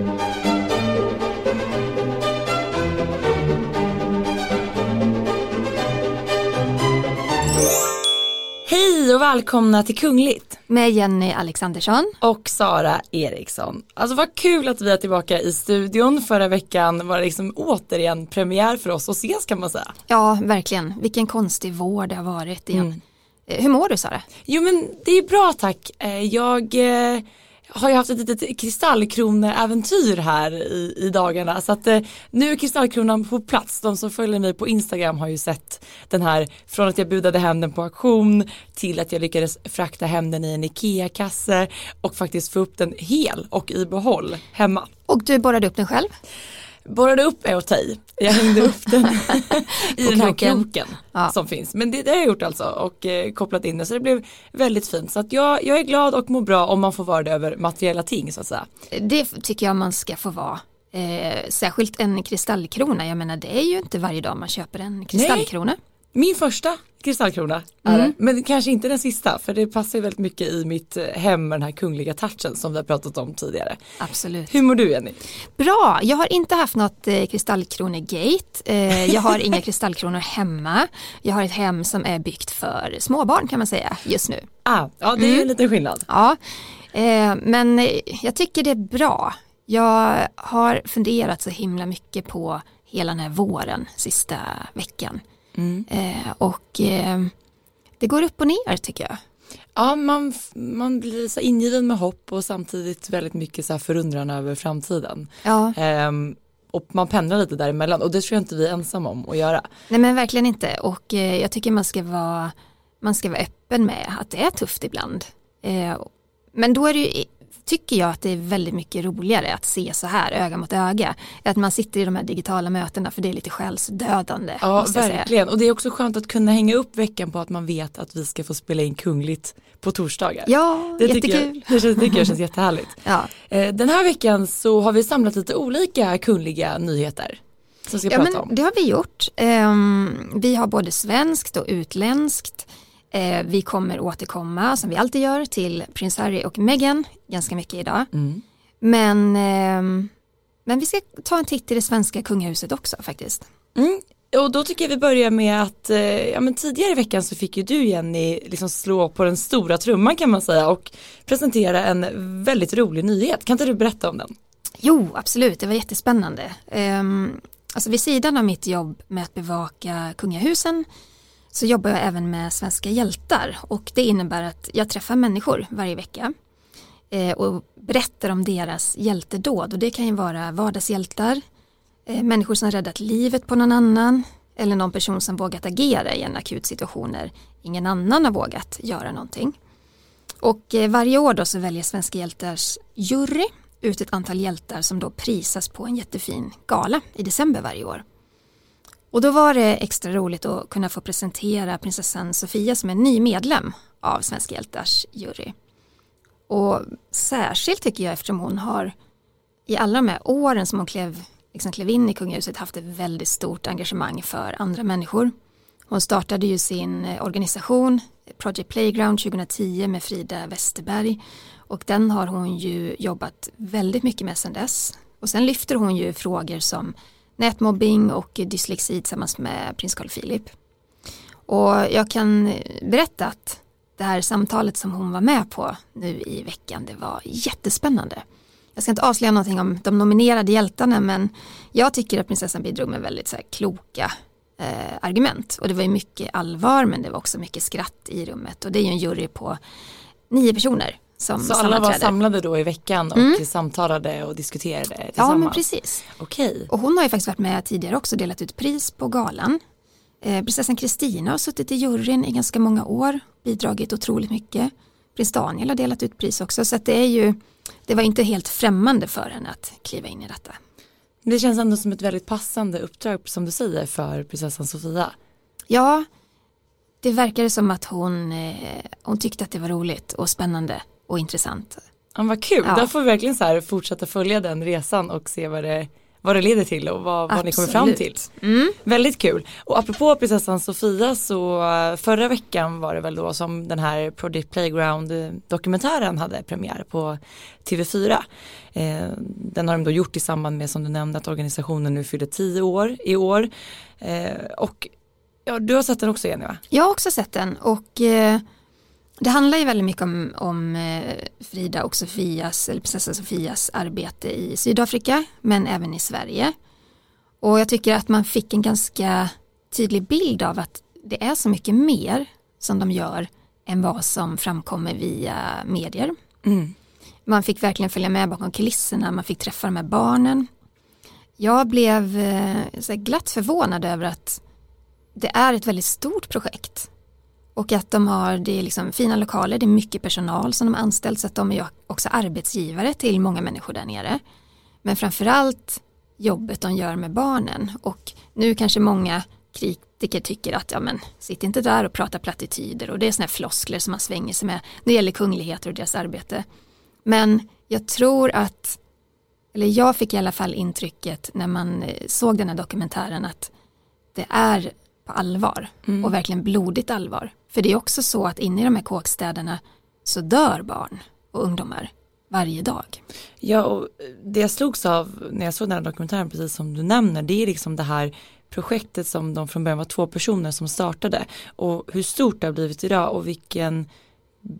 Hej och välkomna till Kungligt. Med Jenny Alexandersson. Och Sara Eriksson. Alltså vad kul att vi är tillbaka i studion. Förra veckan var det liksom återigen premiär för oss att ses kan man säga. Ja, verkligen. Vilken konstig vår det har varit igen. Mm. Eh, hur mår du Sara? Jo men det är bra tack. Eh, jag eh, har ju haft ett litet kristallkroneäventyr här i, i dagarna så att eh, nu är kristallkronan på plats. De som följer mig på Instagram har ju sett den här från att jag budade hem den på auktion till att jag lyckades frakta hem den i en IKEA-kasse och faktiskt få upp den hel och i behåll hemma. Och du borrade upp den själv? Borrade upp är att ta i. Jag hängde upp den i den här kroken ja. som finns. Men det, det har jag gjort alltså och eh, kopplat in den så det blev väldigt fint. Så att jag, jag är glad och mår bra om man får vara det över materiella ting så att säga. Det tycker jag man ska få vara. Eh, särskilt en kristallkrona, jag menar det är ju inte varje dag man köper en kristallkrona. Nej. Min första kristallkrona är mm. det. Men kanske inte den sista för det passar väldigt mycket i mitt eh, hem med den här kungliga touchen som vi har pratat om tidigare. Absolut. Hur mår du Jenny? Bra, jag har inte haft något eh, kristallkronegate. Eh, jag har inga kristallkronor hemma. Jag har ett hem som är byggt för småbarn kan man säga just nu. Ah, ja, det är mm. lite skillnad. Ja, eh, men jag tycker det är bra. Jag har funderat så himla mycket på hela den här våren sista veckan. Mm. Eh, och eh, det går upp och ner tycker jag. Ja, man, man blir så ingiven med hopp och samtidigt väldigt mycket så här förundran över framtiden. Ja. Eh, och man pendlar lite däremellan och det tror jag inte vi är ensamma om att göra. Nej men verkligen inte och eh, jag tycker man ska vara man ska vara öppen med att det är tufft ibland. Eh, men då är det ju tycker jag att det är väldigt mycket roligare att se så här öga mot öga. Att man sitter i de här digitala mötena för det är lite själsdödande. Ja verkligen och det är också skönt att kunna hänga upp veckan på att man vet att vi ska få spela in kungligt på torsdagar. Ja, det jättekul. Tycker jag, det tycker jag känns jättehärligt. Ja. Eh, den här veckan så har vi samlat lite olika kungliga nyheter. Som ska ja, men om. Det har vi gjort. Um, vi har både svenskt och utländskt. Eh, vi kommer återkomma som vi alltid gör till prins Harry och Meghan ganska mycket idag. Mm. Men, eh, men vi ska ta en titt i det svenska kungahuset också faktiskt. Mm. Och då tycker jag vi börjar med att eh, ja, men tidigare i veckan så fick ju du Jenny liksom slå på den stora trumman kan man säga och presentera en väldigt rolig nyhet. Kan inte du berätta om den? Jo, absolut, det var jättespännande. Um, alltså vid sidan av mitt jobb med att bevaka kungahusen så jobbar jag även med svenska hjältar och det innebär att jag träffar människor varje vecka eh, och berättar om deras hjältedåd och det kan ju vara vardagshjältar, eh, människor som räddat livet på någon annan eller någon person som vågat agera i en akut situation när ingen annan har vågat göra någonting. Och eh, varje år då så väljer Svenska hjältars jury ut ett antal hjältar som då prisas på en jättefin gala i december varje år. Och då var det extra roligt att kunna få presentera prinsessan Sofia som en ny medlem av Svenska hjältars jury. Och särskilt tycker jag eftersom hon har i alla de här åren som hon klev, liksom klev in i kungahuset haft ett väldigt stort engagemang för andra människor. Hon startade ju sin eh, organisation Project Playground 2010 med Frida Westerberg och den har hon ju jobbat väldigt mycket med sedan dess. Och sen lyfter hon ju frågor som nätmobbing och dyslexi tillsammans med prins Carl Philip. Och jag kan berätta att det här samtalet som hon var med på nu i veckan, det var jättespännande. Jag ska inte avslöja någonting om de nominerade hjältarna men jag tycker att prinsessan bidrog med väldigt så här, kloka eh, argument. Och det var ju mycket allvar men det var också mycket skratt i rummet och det är ju en jury på nio personer som Så alla var samlade då i veckan och mm. samtalade och diskuterade tillsammans? Ja men precis. Okej. Och hon har ju faktiskt varit med tidigare också och delat ut pris på galan. Eh, prinsessan Kristina har suttit i juryn i ganska många år, bidragit otroligt mycket. Prins Daniel har delat ut pris också så att det är ju, det var inte helt främmande för henne att kliva in i detta. Det känns ändå som ett väldigt passande uppdrag som du säger för prinsessan Sofia. Ja, det verkade som att hon, eh, hon tyckte att det var roligt och spännande och intressant. Ja, vad kul, ja. då får vi verkligen så här fortsätta följa den resan och se vad det, vad det leder till och vad, vad ni kommer fram till. Mm. Väldigt kul. Och apropå prinsessan Sofia så förra veckan var det väl då som den här Project Playground dokumentären hade premiär på TV4. Eh, den har de då gjort i samband med som du nämnde att organisationen nu fyller tio år i år. Eh, och ja, du har sett den också Jenny va? Jag har också sett den och eh, det handlar ju väldigt mycket om, om eh, Frida och Sofias, eller prinsessa Sofias arbete i Sydafrika men även i Sverige. Och jag tycker att man fick en ganska tydlig bild av att det är så mycket mer som de gör än vad som framkommer via medier. Mm. Man fick verkligen följa med bakom kulisserna, man fick träffa de här barnen. Jag blev eh, glatt förvånad över att det är ett väldigt stort projekt. Och att de har det är liksom fina lokaler, det är mycket personal som de har anställt så att de är också arbetsgivare till många människor där nere. Men framförallt jobbet de gör med barnen och nu kanske många kritiker tycker att ja men sitt inte där och prata plattityder och det är sådana här floskler som man svänger sig med när det gäller kungligheter och deras arbete. Men jag tror att, eller jag fick i alla fall intrycket när man eh, såg den här dokumentären att det är på allvar mm. och verkligen blodigt allvar. För det är också så att inne i de här kåkstäderna så dör barn och ungdomar varje dag. Ja, och det jag slogs av när jag såg den här dokumentären, precis som du nämner, det är liksom det här projektet som de från början var två personer som startade och hur stort det har blivit idag och vilken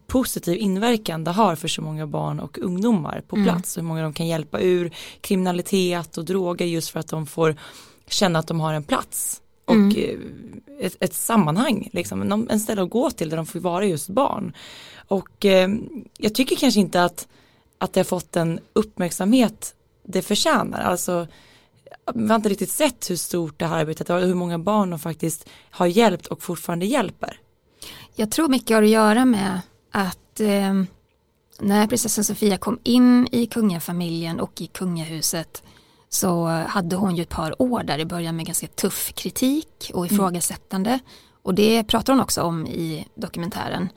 positiv inverkan det har för så många barn och ungdomar på mm. plats. Mm. Hur många de kan hjälpa ur kriminalitet och droger just för att de får känna att de har en plats och mm. Eh, ett, ett, sammanhang, liksom, en ställe att gå till där de får vara just barn. Och eh, jag tycker kanske inte att, att det har fått den uppmärksamhet det förtjänar. Alltså, vi har inte riktigt sett hur stort det här arbetet har och hur många barn de faktiskt har hjälpt och fortfarande hjälper. Jag tror mycket har att göra med att eh, när prinsessan Sofia kom in i kungafamiljen och i kungahuset så hade hon ju ett par år där i början med ganska tuff kritik och mm. ifrågasättande. Mm. Och det pratar hon också om i dokumentären.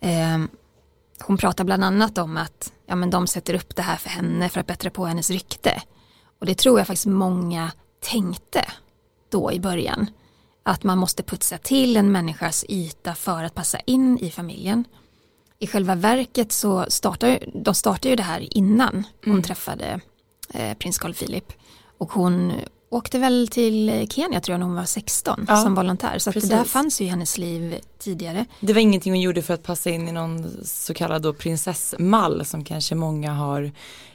Eh, hon pratar bland annat om att ja, men de sätter upp det här för henne för att bättra på hennes rykte. Och det tror jag faktiskt många tänkte då i början. Att man måste putsa till en människas yta för att passa in i familjen. I själva verket så startar de startar ju det här innan hon mm. träffade prins Carl Philip. Och hon åkte väl till Kenya tror jag när hon var 16 ja, som volontär. Så det där fanns ju i hennes liv tidigare. Det var ingenting hon gjorde för att passa in i någon så kallad då prinsessmall som kanske många har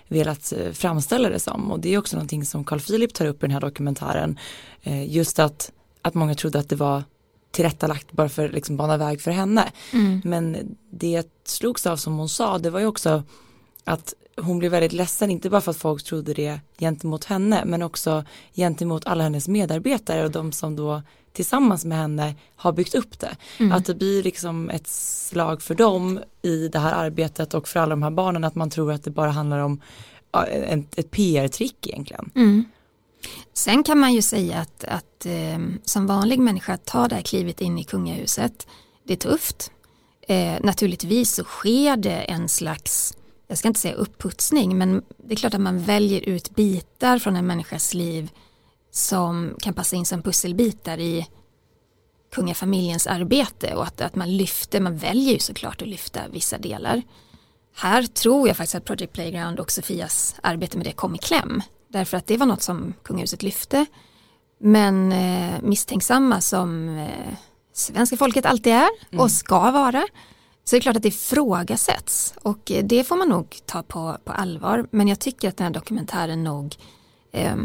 velat eh, framställa det som. Och det är också någonting som Carl Philip tar upp i den här dokumentären. Eh, just att, att många trodde att det var tillrättalagt bara för att liksom bana väg för henne. Mm. Men det jag slogs av som hon sa det var ju också att hon blev väldigt ledsen, inte bara för att folk trodde det gentemot henne men också gentemot alla hennes medarbetare och de som då tillsammans med henne har byggt upp det. Mm. Att det blir liksom ett slag för dem i det här arbetet och för alla de här barnen att man tror att det bara handlar om ett, ett PR-trick egentligen. Mm. Sen kan man ju säga att, att eh, som vanlig människa ta det här klivet in i kungahuset, det är tufft. Eh, naturligtvis så sker det en slags jag ska inte säga upputsning, men det är klart att man väljer ut bitar från en människas liv som kan passa in som pusselbitar i kungafamiljens arbete och att, att man lyfter, man väljer ju såklart att lyfta vissa delar. Här tror jag faktiskt att Project Playground och Sofias arbete med det kom i kläm. Därför att det var något som kungahuset lyfte. Men eh, misstänksamma som eh, svenska folket alltid är och mm. ska vara så det är klart att det ifrågasätts och det får man nog ta på, på allvar. Men jag tycker att den här dokumentären nog eh,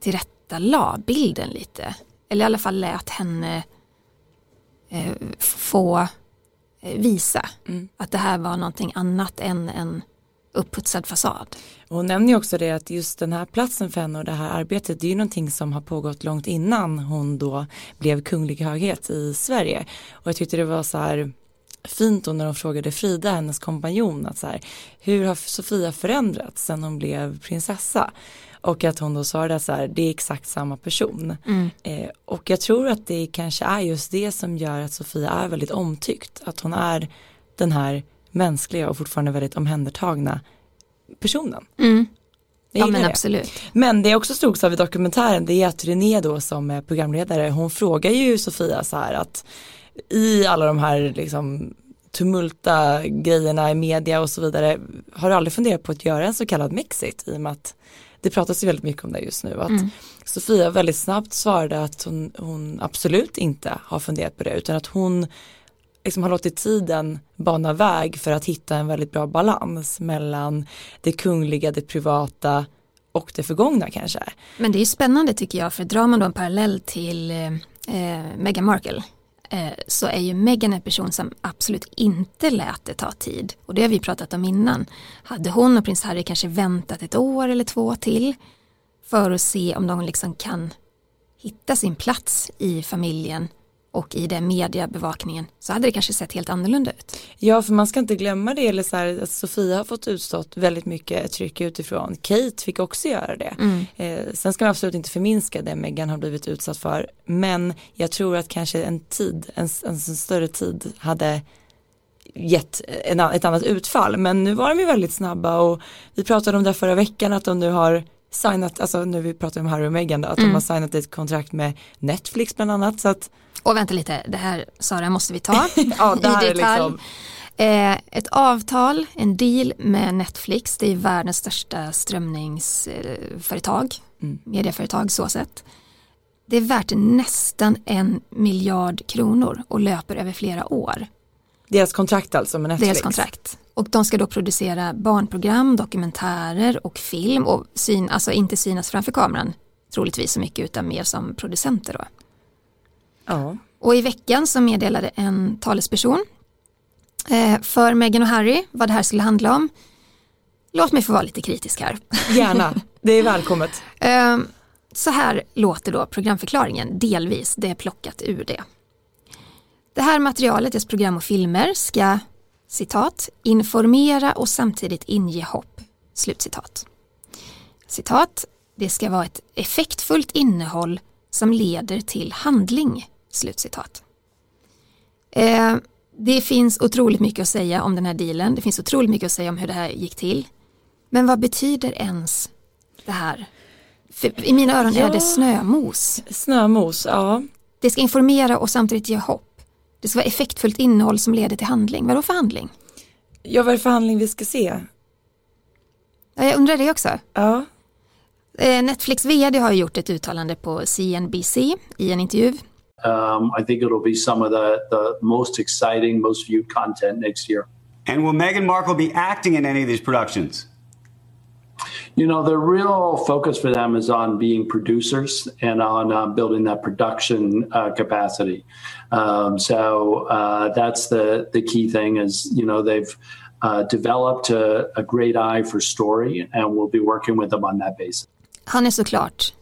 tillrättalade bilden lite. Eller i alla fall lät henne eh, få eh, visa mm. att det här var någonting annat än en upputsad fasad. Hon nämner ju också det att just den här platsen för henne och det här arbetet det är ju någonting som har pågått långt innan hon då blev kunglig höghet i Sverige. Och jag tyckte det var så här fint då när de frågade Frida, hennes kompanjon, att så här, hur har Sofia förändrats sen hon blev prinsessa? Och att hon då svarade så här, det är exakt samma person. Mm. Eh, och jag tror att det kanske är just det som gör att Sofia är väldigt omtyckt. Att hon är den här mänskliga och fortfarande väldigt omhändertagna personen. Mm. Ja men absolut. Men det jag också slogs av i dokumentären det är att René då som är programledare hon frågar ju Sofia så här att i alla de här liksom tumulta grejerna i media och så vidare har du aldrig funderat på att göra en så kallad Mexit i och med att det pratas ju väldigt mycket om det just nu. Att mm. Sofia väldigt snabbt svarade att hon, hon, absolut inte har funderat på det utan att hon liksom har låtit tiden bana väg för att hitta en väldigt bra balans mellan det kungliga, det privata och det förgångna kanske. Men det är spännande tycker jag för drar man då en parallell till eh, eh Meghan Markle Eh, så är ju Meghan en person som absolut inte lät det ta tid. Och det har vi pratat om innan. Hade hon och prins Harry kanske väntat ett år eller två till för att se om de liksom kan hitta sin plats i familjen och i den mediebevakningen så hade det kanske sett helt annorlunda ut. Ja för man ska inte glömma det eller så här, att Sofia har fått utstått väldigt mycket tryck utifrån. Kate fick också göra det. Mm. Eh, sen ska man absolut inte förminska det Meghan har blivit utsatt för men jag tror att kanske en tid, en, en, en större tid hade gett en, ett annat utfall men nu var de ju väldigt snabba och vi pratade om det förra veckan att de nu har signat, alltså nu vi pratar om Harry och Meghan då, att mm. de har signat ett kontrakt med Netflix bland annat så att och vänta lite, det här Sara måste vi ta ja, det här i detalj. Liksom... Eh, ett avtal, en deal med Netflix, det är världens största strömningsföretag, mm. medieföretag så sett. Det är värt nästan en miljard kronor och löper över flera år. Deras kontrakt alltså med Netflix? Deras kontrakt. Och de ska då producera barnprogram, dokumentärer och film och syn, alltså inte synas framför kameran troligtvis så mycket utan mer som producenter då. Ja. Och i veckan så meddelade en talesperson eh, för Meghan och Harry vad det här skulle handla om. Låt mig få vara lite kritisk här. Gärna, det är välkommet. eh, så här låter då programförklaringen, delvis, det är plockat ur det. Det här materialet, dess program och filmer, ska citat, informera och samtidigt inge hopp. Slutcitat. Citat, det ska vara ett effektfullt innehåll som leder till handling. Slutcitat. Eh, det finns otroligt mycket att säga om den här dealen. Det finns otroligt mycket att säga om hur det här gick till. Men vad betyder ens det här? För I mina öron ja, är det snömos. Snömos, ja. Det ska informera och samtidigt ge hopp. Det ska vara effektfullt innehåll som leder till handling. Vadå för handling? Ja, vad är det för handling vi ska se? Ja, jag undrar det också. Ja. Eh, Netflix vd har gjort ett uttalande på CNBC i en intervju. Um, I think it'll be some of the, the most exciting, most viewed content next year. And will Meghan Markle be acting in any of these productions? You know, the real focus for them is on being producers and on uh, building that production uh, capacity. Um, so uh, that's the the key thing is you know they've uh, developed a, a, great eye for story and we'll be working with them on that basis. Han är såklart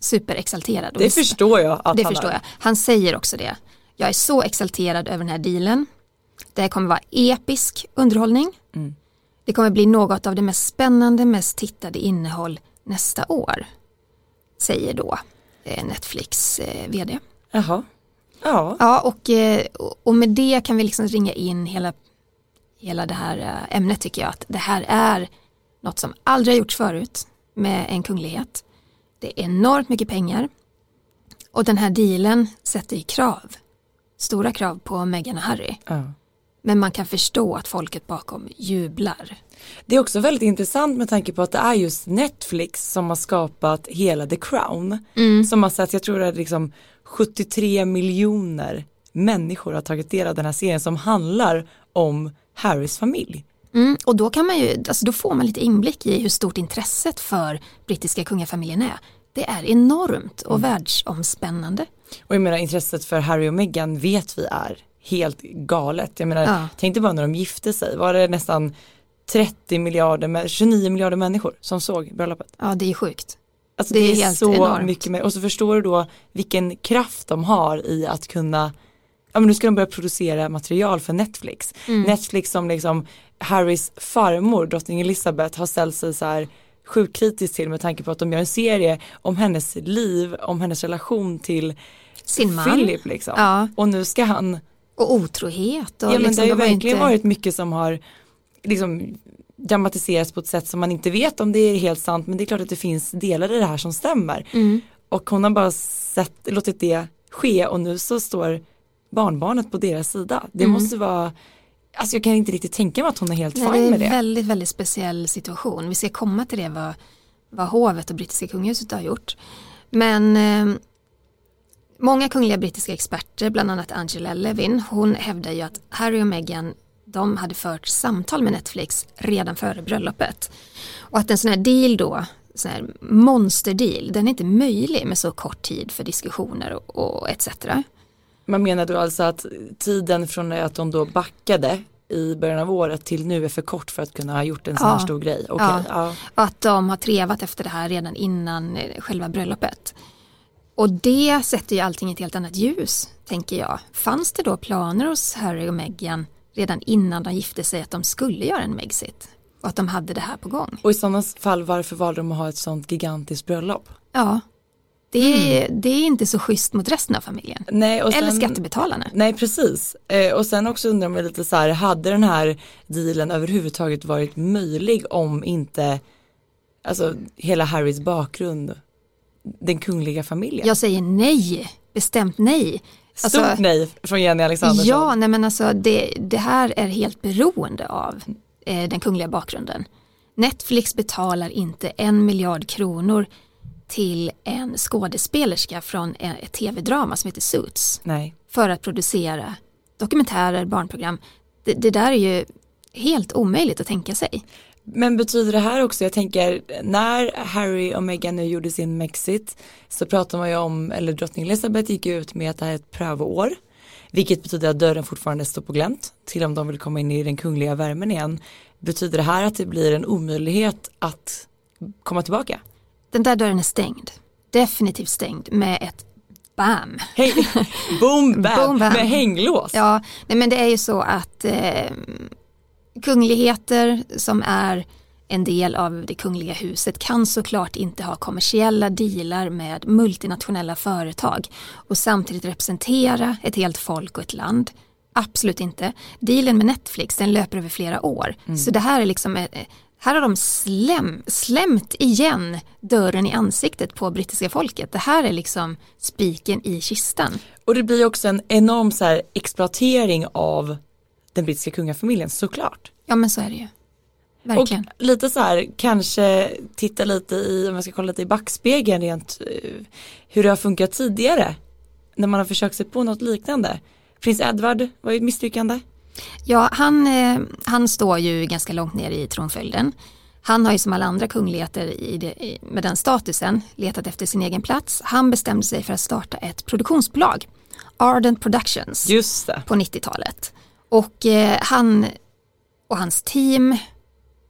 superexalterad. Det förstår jag. Att det han förstår är. jag. Han säger också det. Jag är så exalterad över den här dealen. Det här kommer vara episk underhållning. Mm. Det kommer bli något av det mest spännande, mest tittade innehåll nästa år. Säger då eh, Netflix eh, vd. Jaha. Ja. Ja, och, eh, och med det kan vi liksom ringa in hela, hela det här ämnet tycker jag. Att det här är något som aldrig har gjorts förut med en kunglighet. Det är enormt mycket pengar och den här dealen sätter ju krav, stora krav på Meghan och Harry. Ja. Men man kan förstå att folket bakom jublar. Det är också väldigt intressant med tanke på att det är just Netflix som har skapat hela The Crown. Mm. Som har sett, jag tror det är liksom 73 miljoner människor har tagit del av den här serien som handlar om Harrys familj. Mm, och då, kan man ju, alltså då får man lite inblick i hur stort intresset för brittiska kungafamiljen är. Det är enormt och mm. världsomspännande. Och jag menar intresset för Harry och Meghan vet vi är helt galet. Jag menar, ja. tänk dig bara när de gifte sig, var det nästan 30 miljarder, 29 miljarder människor som såg bröllopet. Ja det är sjukt. Alltså det, det är, är, så enormt. mycket mer och så förstår du då vilken kraft de har i att kunna ja men nu ska de börja producera material för Netflix. Mm. Netflix som liksom Harrys farmor, drottning Elizabeth, har ställt sig så här sjukt kritiskt till med tanke på att de gör en serie om hennes liv, om hennes relation till sin man. Philip liksom. Ja. Och nu ska han Och otrohet. Och ja liksom, men det har ju de verkligen inte... varit mycket som har liksom dramatiseras på ett sätt som man inte vet om det är helt sant men det är klart att det finns delar i det här som stämmer. Mm. Och hon har bara sett, låtit det ske och nu så står barnbarnet på deras sida. Det Mm. måste vara, alltså jag kan inte riktigt tänka mig att hon är helt Nej, fine det är med en det. väldigt, väldigt speciell situation. Vi ska komma till det vad, vad hovet och brittiska kungahuset har gjort. Men eh, många kungliga brittiska experter, bland annat Angela Levin, hon hävdar ju att Harry och Meghan de hade fört samtal med Netflix redan före bröllopet. Och att en sån här deal då, sån här monsterdeal, den är inte möjlig med så kort tid för diskussioner och, och etc. Man menar då alltså att tiden från att de då backade i början av året till nu är för kort för att kunna ha gjort en sån här Ja. stor grej. Okej, Ja. ja. Att de har trevat efter det här redan innan eh, själva bröllopet. Och det sätter ju allting i ett helt annat ljus, tänker jag. Fanns det då planer hos Harry och Meghan redan innan de gifte sig att de skulle göra en Megxit? Och att de hade det här på gång? Och i sådana fall varför valde de att ha ett sånt gigantiskt bröllop? Ja, det är, det är inte så schysst mot resten av familjen. Nej, och Eller sen- skattebetalarna. Nej precis. Eh, och sen också undrar man lite så här, hade den här dealen överhuvudtaget varit möjlig om inte alltså hela Harrys bakgrund, den kungliga familjen? Jag säger nej, bestämt nej. Stort Alltså- nej från Jenny Alexandersson. Ja, nej men alltså det, det här är helt beroende av eh, den kungliga bakgrunden. Netflix betalar inte en miljard kronor till en skådespelerska från ett tv-drama som heter Suits Nej. för att producera dokumentärer, barnprogram. Det, det där är ju helt omöjligt att tänka sig. Men betyder det här också, jag tänker när Harry och Meghan nu gjorde sin Mexit så pratar man ju om, eller drottning Elizabeth gick ut med att det här är ett prövoår. Vilket betyder att dörren fortfarande står på glänt till om de vill komma in i den kungliga värmen igen. Betyder det här att det blir en omöjlighet att komma tillbaka? Den där dörren är stängd. Definitivt stängd med ett bam. Hej, boom, bam, Boom, bam. med hänglås. Ja, nej men det är ju så att eh, kungligheter som är en del av det kungliga huset kan såklart inte ha kommersiella dealar med multinationella företag och samtidigt representera ett helt folk och ett land. Absolut inte. Dealen med Netflix den löper över flera år. Så det här är liksom, eh, här har de slem, slämt igen dörren i ansiktet på brittiska folket. Det här är liksom spiken i kistan. Och det blir också en enorm så här, exploatering av den brittiska kungafamiljen såklart. Ja men så är det ju. Verkligen. Och lite så här, kanske titta lite i, om jag ska kolla lite i backspegeln rent eh, hur det har funkat tidigare. När man har försökt sig på något liknande. Prins Edward var ju ett misslyckande. Ja, han, eh, han står ju ganska långt ner i tronföljden. Han har ju som alla andra kungligheter i det, i, med den statusen letat efter sin egen plats. Han bestämde sig för att starta ett produktionsbolag, Ardent Productions, på 90-talet. Och eh, han och hans team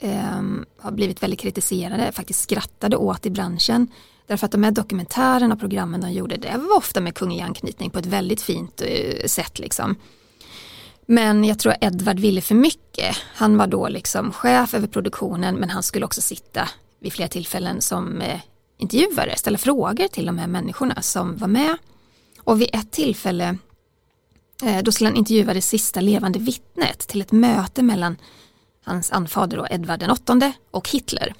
ehm, har blivit väldigt kritiserade, faktiskt skrattade åt i branschen. Därför att de här dokumentärerna och programmen de gjorde, det var ofta med kunglig anknytning på ett väldigt fint eh, sätt liksom. Men jag tror Edvard ville för mycket. Han var då liksom chef över produktionen men han skulle också sitta vid flera tillfällen som eh, intervjuare, ställa frågor till de här människorna som var med. Och vid ett tillfälle eh, då skulle han intervjua det sista levande vittnet till ett möte mellan hans anfader då, Edvard den åttonde och Hitler.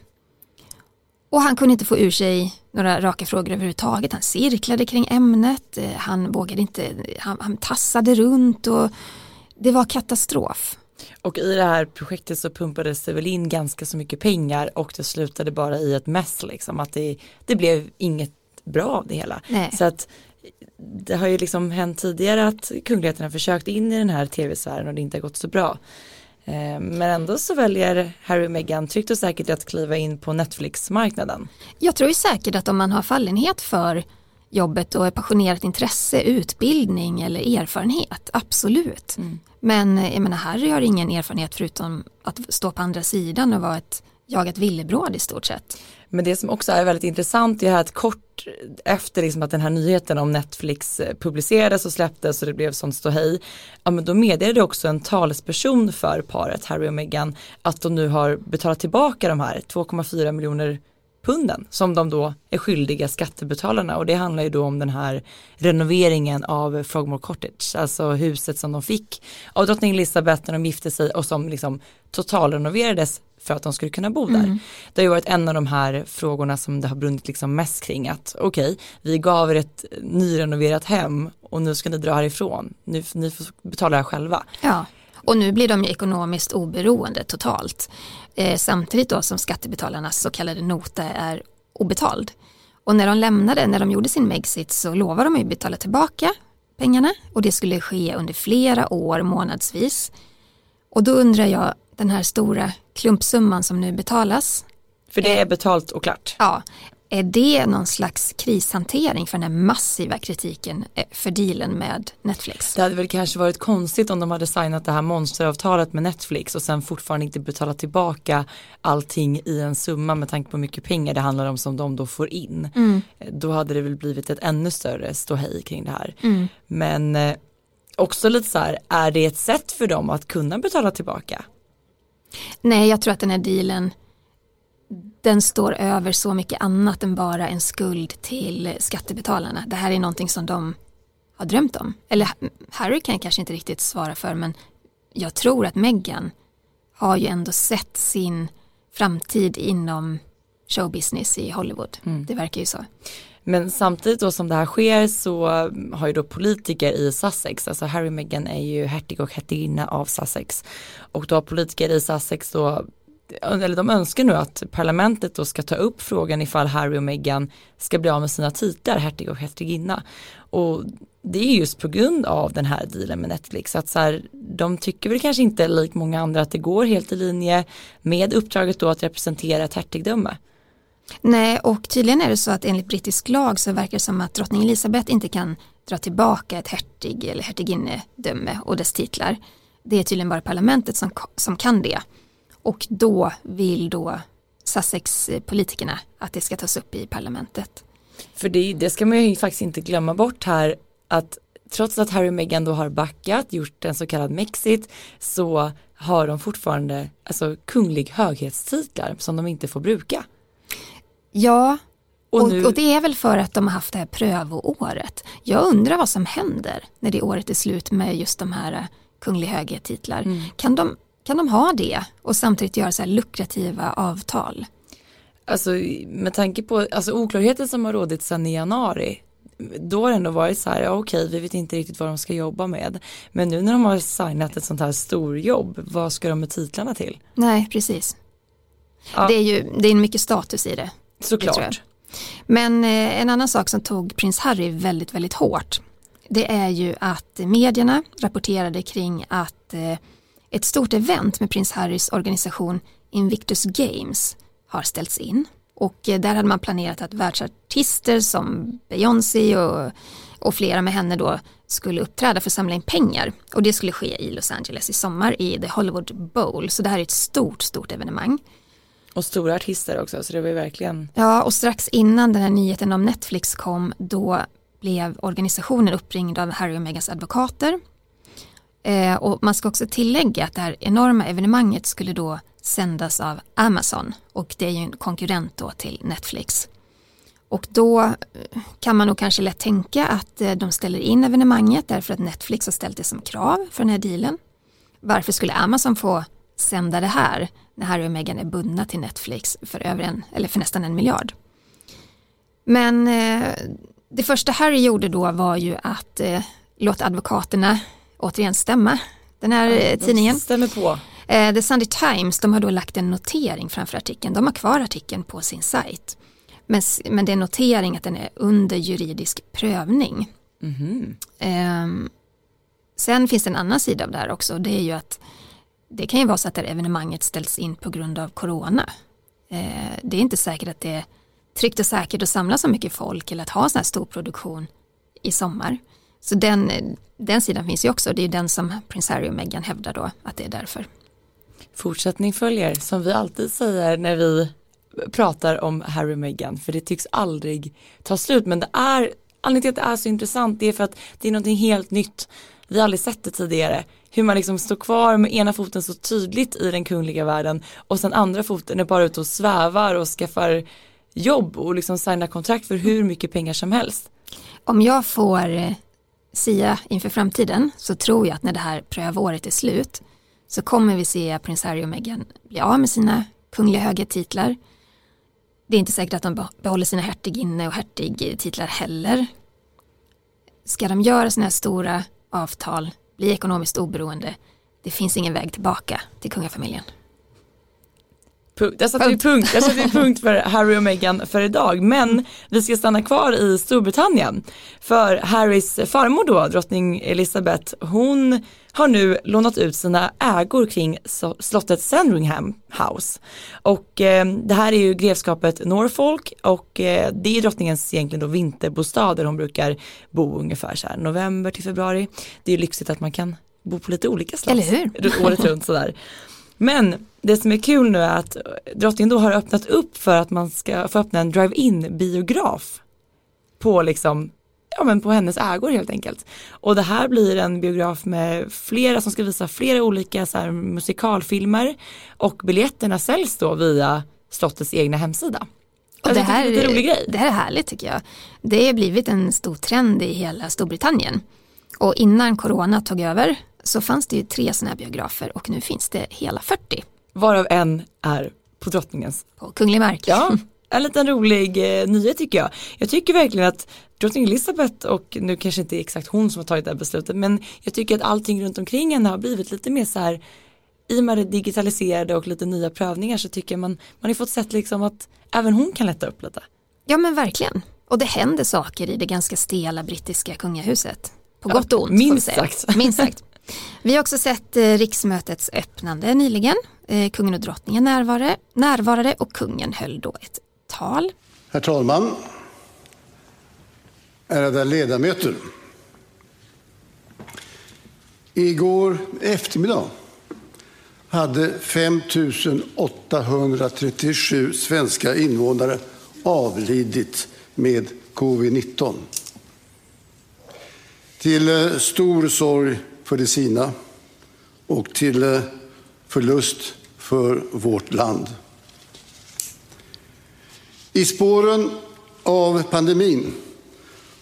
Och han kunde inte få ur sig några raka frågor överhuvudtaget. Han cirklade kring ämnet, eh, han vågade inte, han, han tassade runt och det var katastrof. Och i det här projektet så pumpades det väl in ganska så mycket pengar och det slutade bara i ett mess liksom. Att det, det blev inget bra av det hela. Nej. Så att det har ju liksom hänt tidigare att kungligheterna försökt in i den här tv-sfären och det inte har gått så bra. Eh, Men ändå så väljer Harry och Meghan tryggt och säkert att kliva in på Netflix-marknaden. Jag tror ju säkert att om man har fallenhet för jobbet och är passionerat intresse, utbildning eller erfarenhet, absolut. Men eh, jag menar, Harry har ingen erfarenhet förutom att stå på andra sidan och vara ett jagat villebråd i stort sett. Men det som också är väldigt intressant är här att kort efter liksom att den här nyheten om Netflix eh, publicerades och släpptes och det blev sånt ståhej, ja men då meddelade också en talesperson för paret Harry och Meghan att de nu har betalat tillbaka de här 2,4 miljoner punden som de då är skyldiga skattebetalarna och det handlar ju då om den här renoveringen av Frogmore Cottage, alltså huset som de fick av drottning Elizabeth när de gifte sig och som liksom totalrenoverades för att de skulle kunna bo där. Mm. Det har ju varit en av de här frågorna som det har brunnit liksom mest kring att okej, okay, vi gav er ett nyrenoverat hem och nu ska ni dra härifrån, nu, ni får betala det själva. Ja. Och nu blir de ju ekonomiskt oberoende totalt. Eh, samtidigt då som skattebetalarnas så kallade nota är obetald. Och när de lämnade, när de gjorde sin Megxit så lovade de ju betala tillbaka pengarna och det skulle ske under flera år månadsvis. Och då undrar jag, den här stora klumpsumman som nu betalas. För det är betalt och klart? Ja, är det någon slags krishantering för den här massiva kritiken eh, för dealen med Netflix? Det hade väl kanske varit konstigt om de hade signat det här monsteravtalet med Netflix och sen fortfarande inte betalat tillbaka allting i en summa med tanke på hur mycket pengar det handlar om som de då får in. Mm. Då hade det väl blivit ett ännu större ståhej kring det här. Mm. Men eh, också lite så här, är det ett sätt för dem att kunna betala tillbaka? Nej, jag tror att den här dealen den står över så mycket annat än bara en skuld till skattebetalarna. Det här är någonting som de har drömt om. Eller Harry kan jag kanske inte riktigt svara för men jag tror att Meghan har ju ändå sett sin framtid inom showbusiness i Hollywood. Mm. Det verkar ju så. Men samtidigt då som det här sker så har ju då politiker i Sussex, alltså Harry och Meghan är ju hertig och hertiginna av Sussex och då har politiker i Sussex då eller de önskar nu att parlamentet då ska ta upp frågan ifall Harry och Meghan ska bli av med sina titlar, hertig och hertiginna. Och det är just på grund av den här dealen med Netflix. Att så här, de tycker väl kanske inte likt många andra att det går helt i linje med uppdraget då att representera ett hertigdöme. Nej, och tydligen är det så att enligt brittisk lag så verkar det som att drottning Elizabeth inte kan dra tillbaka ett hertig eller hertiginnedöme och dess titlar. Det är tydligen bara parlamentet som, som kan det. Och då vill då Sussex-politikerna att det ska tas upp i parlamentet. För det, det ska man ju faktiskt inte glömma bort här att trots att Harry och Meghan då har backat, gjort en så kallad Mexit, så har de fortfarande alltså, kunglig höghetstitlar som de inte får bruka. Ja, och, nu... och, det är väl för att de har haft det här prövoåret. Jag undrar vad som händer när det året är slut med just de här kunglig höghetstitlar. Mm. Kan de kan de ha det och samtidigt göra så här lukrativa avtal? Alltså med tanke på alltså, oklarheten som har rådit sedan i januari då har det ändå varit så här, ja, okej vi vet inte riktigt vad de ska jobba med. Men nu när de har signat ett sånt här storjobb, vad ska de med titlarna till? Nej, precis. Ja. Det är ju det är mycket status i det. Såklart. Men eh, en annan sak som tog prins Harry väldigt, väldigt hårt, det är ju att medierna rapporterade kring att eh, ett stort event med prins Harrys organisation Invictus Games har ställts in och eh, där hade man planerat att världsartister som Beyoncé och, och flera med henne då skulle uppträda för att samla in pengar och det skulle ske i Los Angeles i sommar i The Hollywood Bowl så det här är ett stort, stort evenemang. Och stora artister också så det var ju verkligen. Ja och strax innan den här nyheten om Netflix kom då blev organisationen uppringd av Harry och Megans advokater Eh, och man ska också tillägga att det här enorma evenemanget skulle då sändas av Amazon och det är ju en konkurrent då till Netflix. Och då eh, kan man nog kanske lätt tänka att eh, de ställer in evenemanget därför att Netflix har ställt det som krav för den här dealen. Varför skulle Amazon få sända det här när Harry och Meghan är bundna till Netflix för, över en, eller för nästan en miljard? Men eh, det första Harry gjorde då var ju att eh, låta advokaterna återigen stämma den här ja, tidningen. Stämmer på. Eh, The Sunday Times de har då lagt en notering framför artikeln. De har kvar artikeln på sin sajt. Men, men det är en notering att den är under juridisk prövning. Mm eh, sen finns det en annan sida av det här också. Det är ju att det kan ju vara så att det här evenemanget ställs in på grund av corona. Eh, det är inte säkert att det är tryggt och säkert att samla så mycket folk eller att ha så här stor produktion i sommar. Så den, den sidan finns ju också, det är den som prins Harry och Meghan hävdar då att det är därför. Fortsättning följer, som vi alltid säger när vi pratar om Harry och Meghan, för det tycks aldrig ta slut, men det är, anledningen till att det är så intressant, det är för att det är någonting helt nytt. Vi har aldrig sett det tidigare, hur man liksom står kvar med ena foten så tydligt i den kungliga världen och sen andra foten är bara ute och svävar och skaffar jobb och liksom signa kontrakt för hur mycket pengar som helst. Om jag får eh, sia inför framtiden så tror jag att när det här prövåret är slut så kommer vi se prins Harry och Meghan bli av med sina kungliga höga titlar. Det är inte säkert att de behåller sina hertiginne och hertigtitlar heller. Ska de göra sådana här stora avtal, bli ekonomiskt oberoende, det finns ingen väg tillbaka till kungafamiljen. Där satte vi punkt. Där satte vi punkt för Harry och Meghan för idag. Men vi ska stanna kvar i Storbritannien. För Harrys farmor då, drottning Elizabeth, hon har nu lånat ut sina ägor kring slottet Sandringham House. Och eh, det här är ju grevskapet Norfolk och eh, det är drottningens egentligen då vinterbostad där hon brukar bo ungefär så här november till februari. Det är ju lyxigt att man kan bo på lite olika slott. Eller hur? Året runt sådär. Men det som är kul nu är att drottningen då har öppnat upp för att man ska få öppna en drive-in biograf på liksom ja men på hennes ägor helt enkelt. Och det här blir en biograf med flera som ska visa flera olika så här, musikalfilmer och biljetterna säljs då via slottets egna hemsida. Och det, här, det, rolig grej. det här är härligt tycker jag. Det har blivit en stor trend i hela Storbritannien. Och innan corona tog över så fanns det ju tre sådana här biografer och nu finns det hela 40. Varav en är på drottningens. På kunglig mark. Ja, en liten rolig eh, nyhet tycker jag. Jag tycker verkligen att drottning Elizabeth och nu kanske inte exakt hon som har tagit det här beslutet men jag tycker att allting runt omkring henne har blivit lite mer så här i och med det digitaliserade och lite nya prövningar så tycker jag man, man har fått sett liksom att även hon kan lätta upp lite. Ja men verkligen. Och det händer saker i det ganska stela brittiska kungahuset. På gott och ont. Minst sagt. Minst sagt. Vi har också sett eh, riksmötets öppnande nyligen. Eh, kungen och drottningen närvarade, närvarade och kungen höll då ett tal. Herr talman, ärade ledamöter. Igår eftermiddag hade 5 837 svenska invånare avlidit med covid-19. Till eh, stor sorg för de sina och till eh, förlust för vårt land. I spåren av pandemin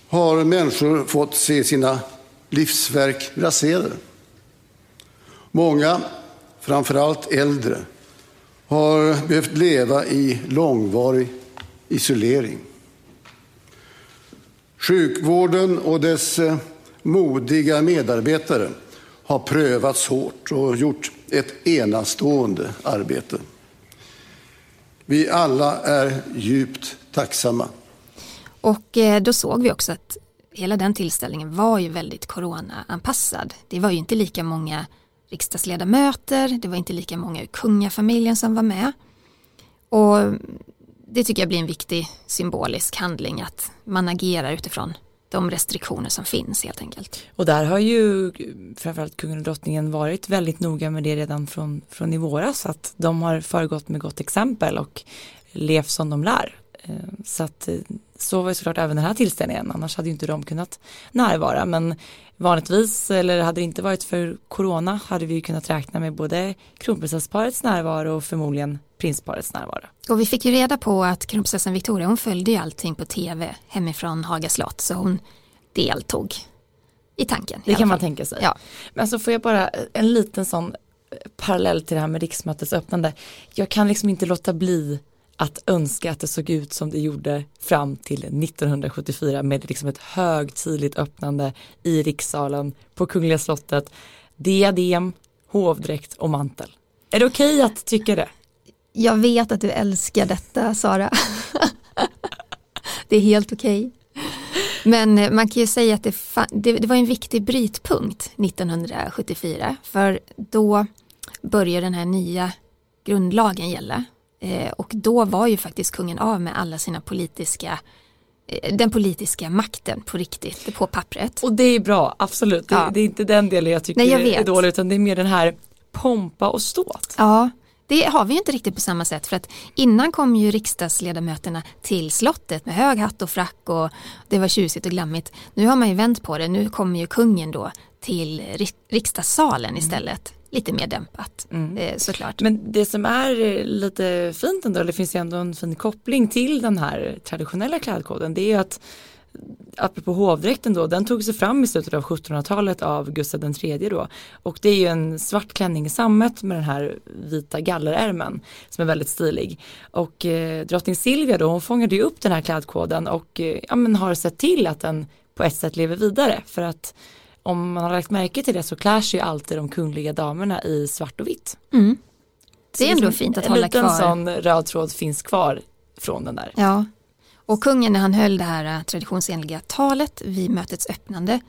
har människor fått se sina livsverk raserade. Många, framförallt äldre, har behövt leva i långvarig isolering. Sjukvården och dess eh, modiga medarbetare har prövats hårt och gjort ett enastående arbete. Vi alla är djupt tacksamma. Och eh, då såg vi också att hela den tillställningen var ju väldigt coronaanpassad. Det var ju inte lika många riksdagsledamöter, det var inte lika många ur kungafamiljen som var med. Och det tycker jag blir en viktig symbolisk handling att man agerar utifrån de restriktioner som finns helt enkelt. Och där har ju framförallt kungen och drottningen varit väldigt noga med det redan från, från i våras att de har föregått med gott exempel och levt som de lär. Eh, så att eh, så var ju såklart även den här tillställningen, annars hade ju inte de kunnat närvara. Men vanligtvis, eller hade det inte varit för corona, hade vi ju kunnat räkna med både kronprinsessparets närvaro och förmodligen prinsparets närvaro. Och vi fick ju reda på att kronprinsessan Victoria, hon följde ju allting på tv hemifrån Haga slott, så hon deltog i tanken. I det kan man tänka sig. Ja. Men så får jag bara en liten sån parallell till det här med riksmötets öppnande. Jag kan liksom inte låta bli att önska att det såg ut som det gjorde fram till 1974 med liksom ett högtidligt öppnande i rikssalen på Kungliga slottet. Diadem, hovdräkt och mantel. Är det okej okay att tycka det? Jag vet att du älskar detta Sara. det är helt okej. Okay. Men eh, man kan ju säga att det, det, det, var en viktig brytpunkt 1974 för då börjar den här nya grundlagen gälla och då var ju faktiskt kungen av med alla sina politiska eh, den politiska makten på riktigt, på pappret. Och det är bra, absolut. Det, ja. det är inte den delen jag tycker Nej, jag är dålig utan det är mer den här pompa och ståt. Ja, det har vi ju inte riktigt på samma sätt för att innan kom ju riksdagsledamöterna till slottet med hög hatt och frack och det var tjusigt och glammigt. Nu har man ju vänt på det, nu kommer ju kungen då till riksdagssalen mm. Lite mer dämpat eh, såklart. Men det som är eh, lite fint ändå, det finns ju ändå en fin koppling till den här traditionella klädkoden, det är ju att apropå hovdräkten då, den tog sig fram i slutet av 1700-talet av Gustav III då. Och det är ju en svart klänning i sammet med den här vita gallerärmen som är väldigt stilig. Och eh, drottning Silvia då, hon fångade ju upp den här klädkoden och eh, ja, men har sett till att den på ett sätt lever vidare. För att om man har lagt märke till det så klär sig ju alltid de kungliga damerna i svart och vitt. Mm. Det är Så ändå liksom fint att en hålla liten kvar. sån röd tråd finns kvar från den där. Ja, och kungen när han höll det här eh, traditionsenliga talet vid mötets öppnande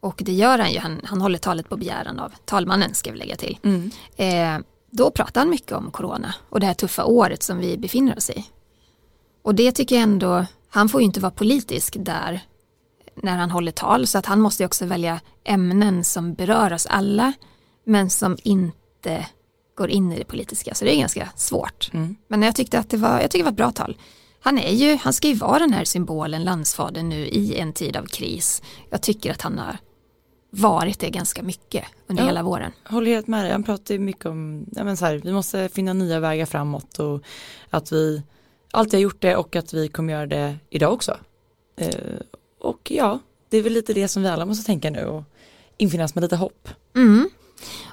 och det gör han ju, han, han håller talet på begäran av talmannen ska vi lägga till. Mm. Eh, då pratar han mycket om corona och det här tuffa året som vi befinner oss i. Och det tycker jag ändå, han får ju inte vara politisk där när han håller tal så att han måste också välja ämnen som berör oss alla men som inte går in i det politiska så det är ganska svårt. Mm. Men jag tyckte att det var, jag tycker det var ett bra tal. Han är ju, han ska ju vara den här symbolen, landsfadern nu i en tid av kris. Jag tycker att han har varit det ganska mycket under Ja. hela våren. Håller helt med dig. Han pratar ju mycket om, ja men så här, vi måste finna nya vägar framåt och att vi alltid har gjort det och att vi kommer göra det idag också. Eh, och ja, det är väl lite det som vi alla måste tänka nu och infinnas med lite hopp. Mm.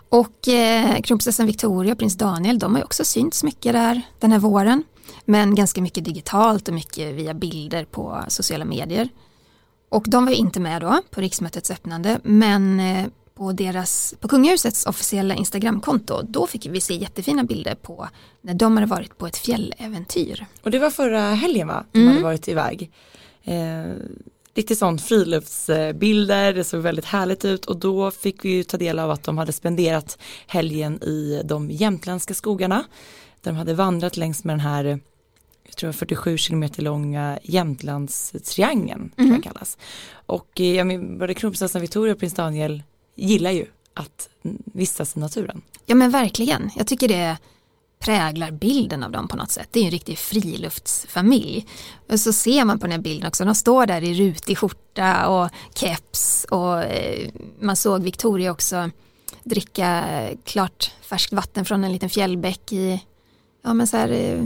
Och eh, kronprinsessan Victoria och prins Daniel, de har ju också synts mycket där den här våren. Men ganska mycket digitalt och mycket via bilder på sociala medier. Och de var ju inte med då på riksmötets öppnande, men eh, på, deras, på kungahusets officiella Instagramkonto, då fick vi se jättefina bilder på när de hade varit på ett fjälläventyr. Och det var förra helgen va? De hade varit iväg. Eh, lite sån friluftsbilder, det såg väldigt härligt ut och då fick vi ju ta del av att de hade spenderat helgen i de jämtländska skogarna. Där de hade vandrat längs med den här, jag tror det var 47 kilometer långa Jämtlandstriangeln, jag kallas. Och eh, jag men, både kronprinsessan Victoria och prins Daniel gillar ju att mm, vistas i naturen. Ja men verkligen, jag tycker det präglar bilden av dem på något sätt. Det är ju en riktig friluftsfamilj. Och så ser man på den här bilden också, de står där i rutig skjorta och keps och eh, man såg Victoria också dricka klart färskt vatten från en liten fjällbäck i ja men så här eh,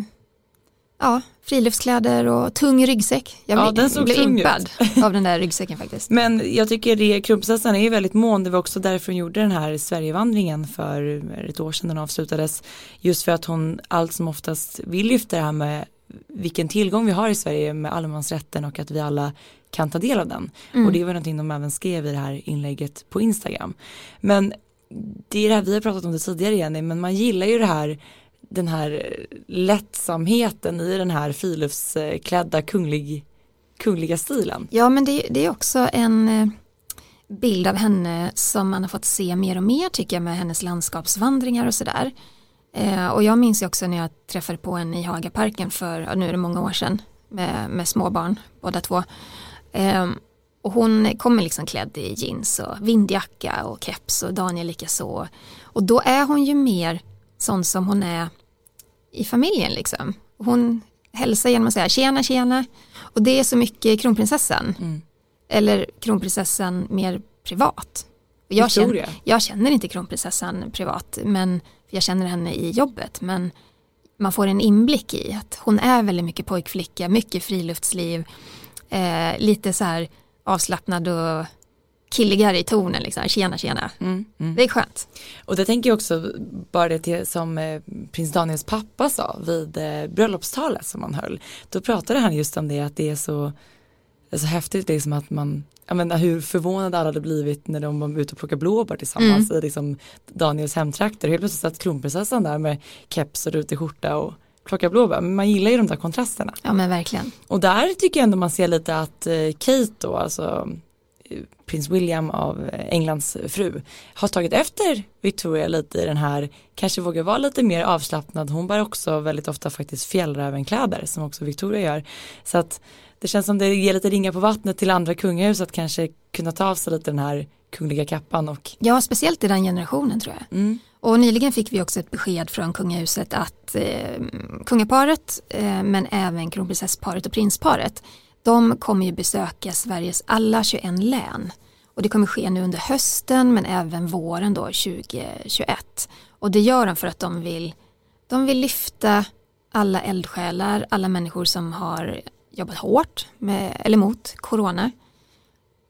ja, friluftskläder och tung ryggsäck. Jag Ja, blev, blev impad av den där ryggsäcken faktiskt. Men jag tycker det, kronprinsessan är ju väldigt mån, det var också därför hon gjorde den här Sverigevandringen för ett år sedan den avslutades. Just för att hon allt som oftast vill lyfta det här med vilken tillgång vi har i Sverige med allemansrätten och att vi alla kan ta del av den. Och det var någonting de även skrev i det här inlägget på Instagram. Men det är det här vi har pratat om det tidigare Jenny, men man gillar ju det här den här lättsamheten i den här friluftsklädda kunglig, kungliga stilen. Ja men det, det är också en eh, bild av henne som man har fått se mer och mer tycker jag med hennes landskapsvandringar och sådär. Eh, och jag minns ju också när jag träffade på henne i Hagaparken för, nu är det många år sedan, med, med småbarn båda två. Eh, och hon kommer liksom klädd i jeans och vindjacka och keps och Daniel lika så. Och då är hon ju mer sån som hon är i familjen liksom. Hon hälsar genom att säga tjena tjena och det är så mycket kronprinsessan. Mm. Eller kronprinsessan mer privat. Jag, känner, jag känner inte kronprinsessan privat men jag känner henne i jobbet men man får en inblick i att hon är väldigt mycket pojkflicka, mycket friluftsliv, eh, lite så här avslappnad och killigare i tonen liksom, tjena tjena. Mm, mm. Det är skönt. Och det tänker jag också bara det till, som eh, prins Daniels pappa sa vid eh, bröllopstalet som han höll. Då pratade han just om det att det är så, det är så häftigt liksom att man jag menar, hur förvånade alla hade blivit när de var ute och plockade blåbär tillsammans i liksom Daniels hemtrakter. Helt plötsligt satt kronprinsessan där med keps och rutig skjorta och plockade blåbär. Men man gillar ju de där kontrasterna. Ja men verkligen. Och där tycker jag ändå man ser lite att eh, Kate då, alltså prins William av Englands fru, har tagit efter Victoria lite i den här, kanske vågar vara lite mer avslappnad. Hon bär också väldigt ofta faktiskt fjällrävenkläder som också Victoria gör. Så att det känns som det ger lite ringar på vattnet till andra kungahus att kanske kunna ta av sig lite den här kungliga kappan och Ja, speciellt i den generationen tror jag. mm, Och nyligen fick vi också ett besked från kungahuset att eh, kungaparet, eh, men även kronprinsessparet och prinsparet, de kommer ju besöka Sveriges alla 21 län. Och det kommer ske nu under hösten men även våren då 2021. Och det gör de för att de vill, de vill lyfta alla eldsjälar, alla människor som har jobbat hårt med, eller mot corona.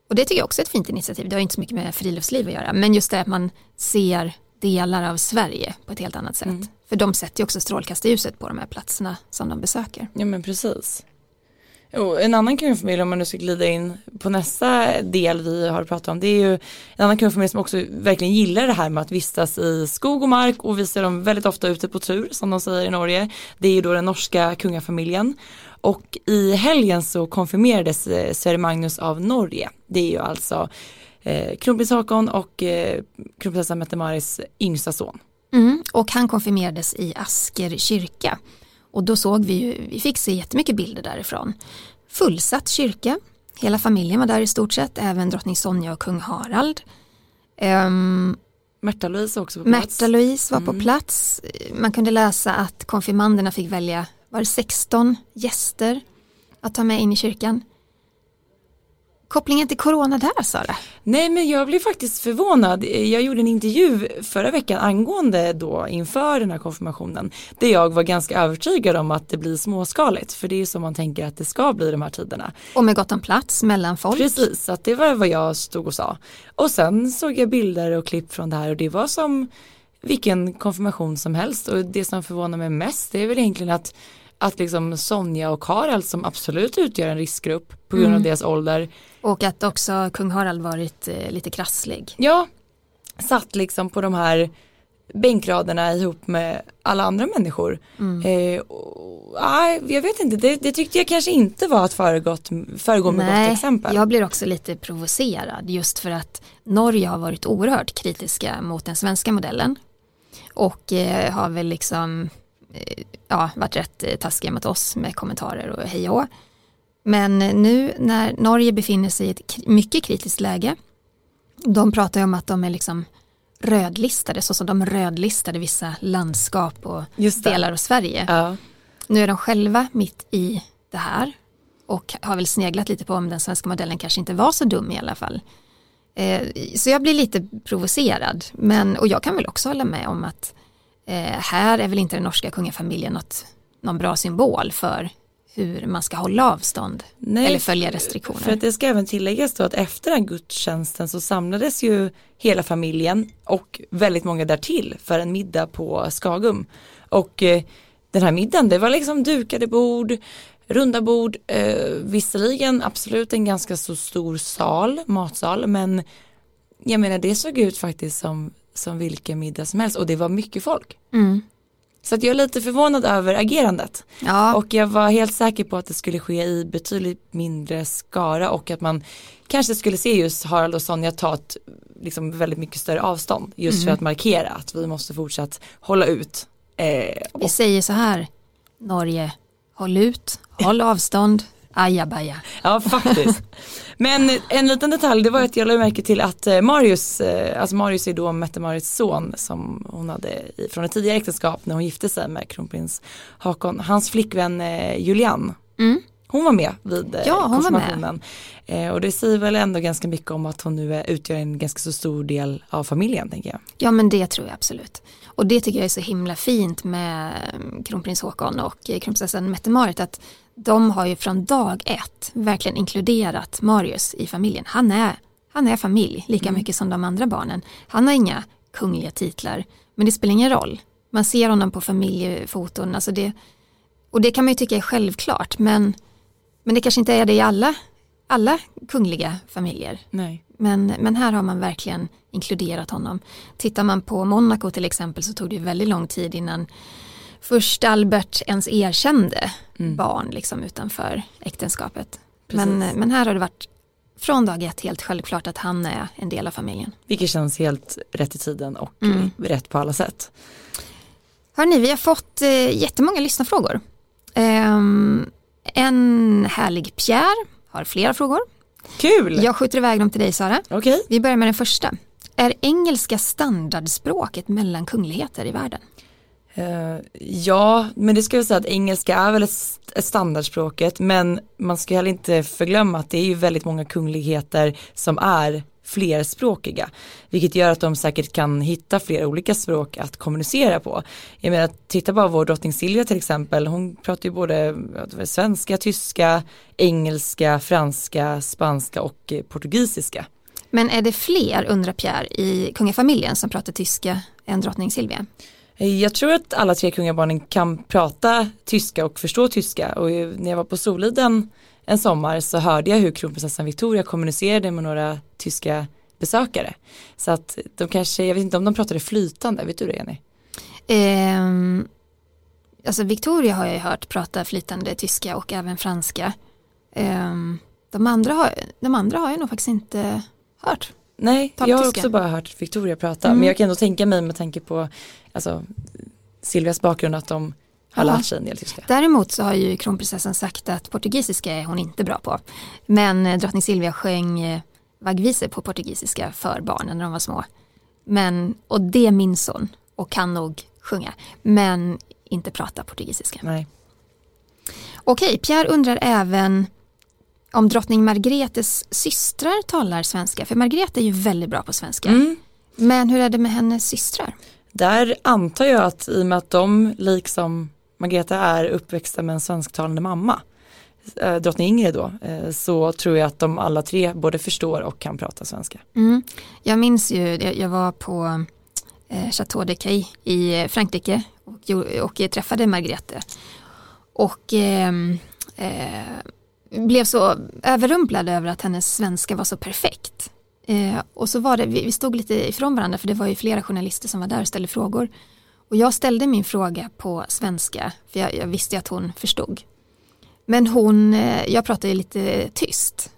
Och det tycker jag också är ett fint initiativ. Det har inte så mycket med friluftsliv att göra. Men just det att man ser delar av Sverige på ett helt annat sätt. Mm. För de sätter ju också strålkastarljuset på de här platserna som de besöker. Ja men precis. Och en annan kungafamilj om man nu ska glida in på nästa del vi har pratat om det är ju en annan kungafamilj som också verkligen gillar det här med att vistas i skog och mark och vi ser dem väldigt ofta ute på tur som de säger i Norge. Det är ju då den norska kungafamiljen och i helgen så konfirmerades eh, Sverre Magnus av Norge. Det är ju alltså eh, kronprins Håkon och eh, kronprinsessan Mette-Maris yngsta son. Mm, och han konfirmerades i Asker kyrka. Och då såg vi ju, vi fick se jättemycket bilder därifrån. Fullsatt kyrka, hela familjen var där i stort sett, även drottning Sonja och kung Harald. Um, Märta-Louise också på plats. Märta-Louise var mm. på plats. Man kunde läsa att konfirmanderna fick välja, var det 16 gäster att ta med in i kyrkan kopplingen till corona där Sara? Nej men jag blev faktiskt förvånad. Jag gjorde en intervju förra veckan angående då inför den här konfirmationen. Där jag var ganska övertygad om att det blir småskaligt. För det är så man tänker att det ska bli de här tiderna. Och med gott om plats mellan folk. Precis, att det var vad jag stod och sa. Och sen såg jag bilder och klipp från det här och det var som vilken konfirmation som helst. Och det som förvånar mig mest det är väl egentligen att att liksom Sonja och Harald som absolut utgör en riskgrupp på grund av mm. deras ålder. Och att också kung Harald varit eh, lite krasslig. Ja, satt liksom på de här bänkraderna ihop med alla andra människor. Mm. Eh, och, aj, jag vet inte, det, det, tyckte jag kanske inte var att föregått, föregå med Nej, gott exempel. Jag blir också lite provocerad just för att Norge har varit oerhört kritiska mot den svenska modellen. Och eh, har väl liksom ja, varit rätt eh, taskiga mot oss med kommentarer och hej och Men nu när Norge befinner sig i ett mycket kritiskt läge, de pratar ju om att de är liksom rödlistade, så som de rödlistade vissa landskap och delar av Sverige. Ja. Nu är de själva mitt i det här och har väl sneglat lite på om den svenska modellen kanske inte var så dum i alla fall. Eh, så jag blir lite provocerad, men, och jag kan väl också hålla med om att eh, här är väl inte den norska kungafamiljen något, någon bra symbol för hur man ska hålla avstånd Nej, eller följa restriktioner. För att det ska även tilläggas då att efter den gudstjänsten så samlades ju hela familjen och väldigt många därtill för en middag på Skagum. Och eh, den här middagen det var liksom dukade bord, runda bord, eh, visserligen absolut en ganska så stor sal, matsal, men jag menar det såg ut faktiskt som som vilken middag som helst och det var mycket folk. Mm. Så att jag är lite förvånad över agerandet. Ja. Och jag var helt säker på att det skulle ske i betydligt mindre skara och att man kanske skulle se just Harald och Sonja ta ett liksom väldigt mycket större avstånd. Just mm. för att markera att vi måste fortsatt hålla ut. Eh, vi säger så här, Norge, håll ut, håll avstånd, ajabaja. Ja faktiskt. Men en liten detalj det var att jag lade märke till att eh, Marius, eh, alltså Marius är då Mette-Marits son som hon hade från ett tidigare äktenskap när hon gifte sig med kronprins Hakon. Hans flickvän eh, Julian mm. Hon var med vid ja, konfirmationen. Eh, och det säger väl ändå ganska mycket om att hon nu utgör en ganska så stor del av familjen tänker jag. Ja men det tror jag absolut. Och det tycker jag är så himla fint med kronprins Håkon och kronprinsessan Mette-Marit att de har ju från dag ett verkligen inkluderat Marius i familjen. Han är, han är familj lika mm. mycket som de andra barnen. Han har inga kungliga titlar, men det spelar ingen roll. Man ser honom på familjefoton, alltså det, och det kan man ju tycka är självklart, men, men det kanske inte är det i alla, alla kungliga familjer. Nej. Men, men här har man verkligen inkluderat honom. Tittar man på Monaco till exempel så tog det väldigt lång tid innan först Albert ens erkände mm. barn liksom utanför äktenskapet. Men, men här har det varit från dag ett helt självklart att han är en del av familjen. Vilket känns helt rätt i tiden och mm. rätt på alla sätt. Hörni, vi har fått eh, jättemånga lyssnarfrågor. Um, en härlig Pierre har flera frågor. Kul! Jag skjuter iväg dem till dig Sara. Okay. Vi börjar med den första. Är engelska standardspråket mellan kungligheter i världen? Uh, ja, men det ska jag säga att engelska är väl standardspråket men man ska heller inte förglömma att det är ju väldigt många kungligheter som är flerspråkiga. Vilket gör att de säkert kan hitta flera olika språk att kommunicera på. Jag menar, titta bara på vår drottning Silvia till exempel, hon pratar ju både svenska, tyska, engelska, franska, spanska och eh, portugisiska. Men är det fler, undrar Pierre, i kungafamiljen som pratar tyska än drottning Silvia? Eh, jag tror att alla tre kungabarnen kan prata tyska och förstå tyska och eh, när jag var på Soliden en sommar så hörde jag hur kronprinsessan Victoria kommunicerade med några tyska besökare. Så att de kanske, jag vet inte om de pratade flytande, vet du det Jenny? Um, alltså Victoria har jag ju hört prata flytande tyska och även franska. Um, de, andra har, de andra har jag nog faktiskt inte hört. Nej, jag har också bara hört Victoria prata. Mm. Men jag kan ändå tänka mig med tanke på alltså, Silvias bakgrund att de har lärt sig en del tyska. Däremot så har ju kronprinsessan sagt att portugisiska är hon inte bra på. Men eh, drottning Silvia sjöng eh, vaggvisor på portugisiska för barnen när de var små. Men, och det minns hon och kan nog sjunga. Men inte prata portugisiska. Nej. Okej, Pierre undrar även om drottning Margretes systrar talar svenska. För Margrethe är ju väldigt bra på svenska. Mm. Men hur är det med hennes systrar? Där antar jag att i och med att de liksom Margrethe är uppväxta med en svensktalande mamma eh, drottning Ingrid då, eh, så tror jag att de alla tre både förstår och kan prata svenska. Mm. Jag minns ju, jag var på eh, Chateau de Cay i Frankrike och, och träffade Margrethe. Och eh, eh, blev så överrumplad över att hennes svenska var så perfekt. Eh, och så var det, vi, vi stod lite ifrån varandra för det var ju flera journalister som var där och ställde frågor. Och jag ställde min fråga på svenska för jag, jag visste att hon förstod. Men hon, eh, jag pratade lite tyst.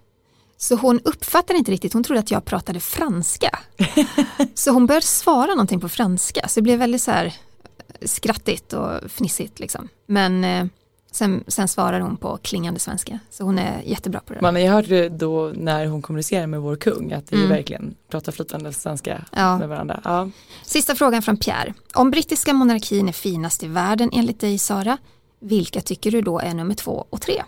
Så hon uppfattade inte riktigt, hon trodde att jag pratade franska. så hon började svara någonting på franska så det blev väldigt så här skrattigt och fnissigt liksom. Men eh, Sen, sen svarar hon på klingande svenska. Så hon är jättebra på det. Men jag hörde då när hon kommunicerar med vår kung att vi mm. verkligen pratar flytande svenska ja. med varandra. Ja. Sista frågan från Pierre. Om brittiska monarkin är finast i världen enligt dig Sara, vilka tycker du då är nummer två och tre?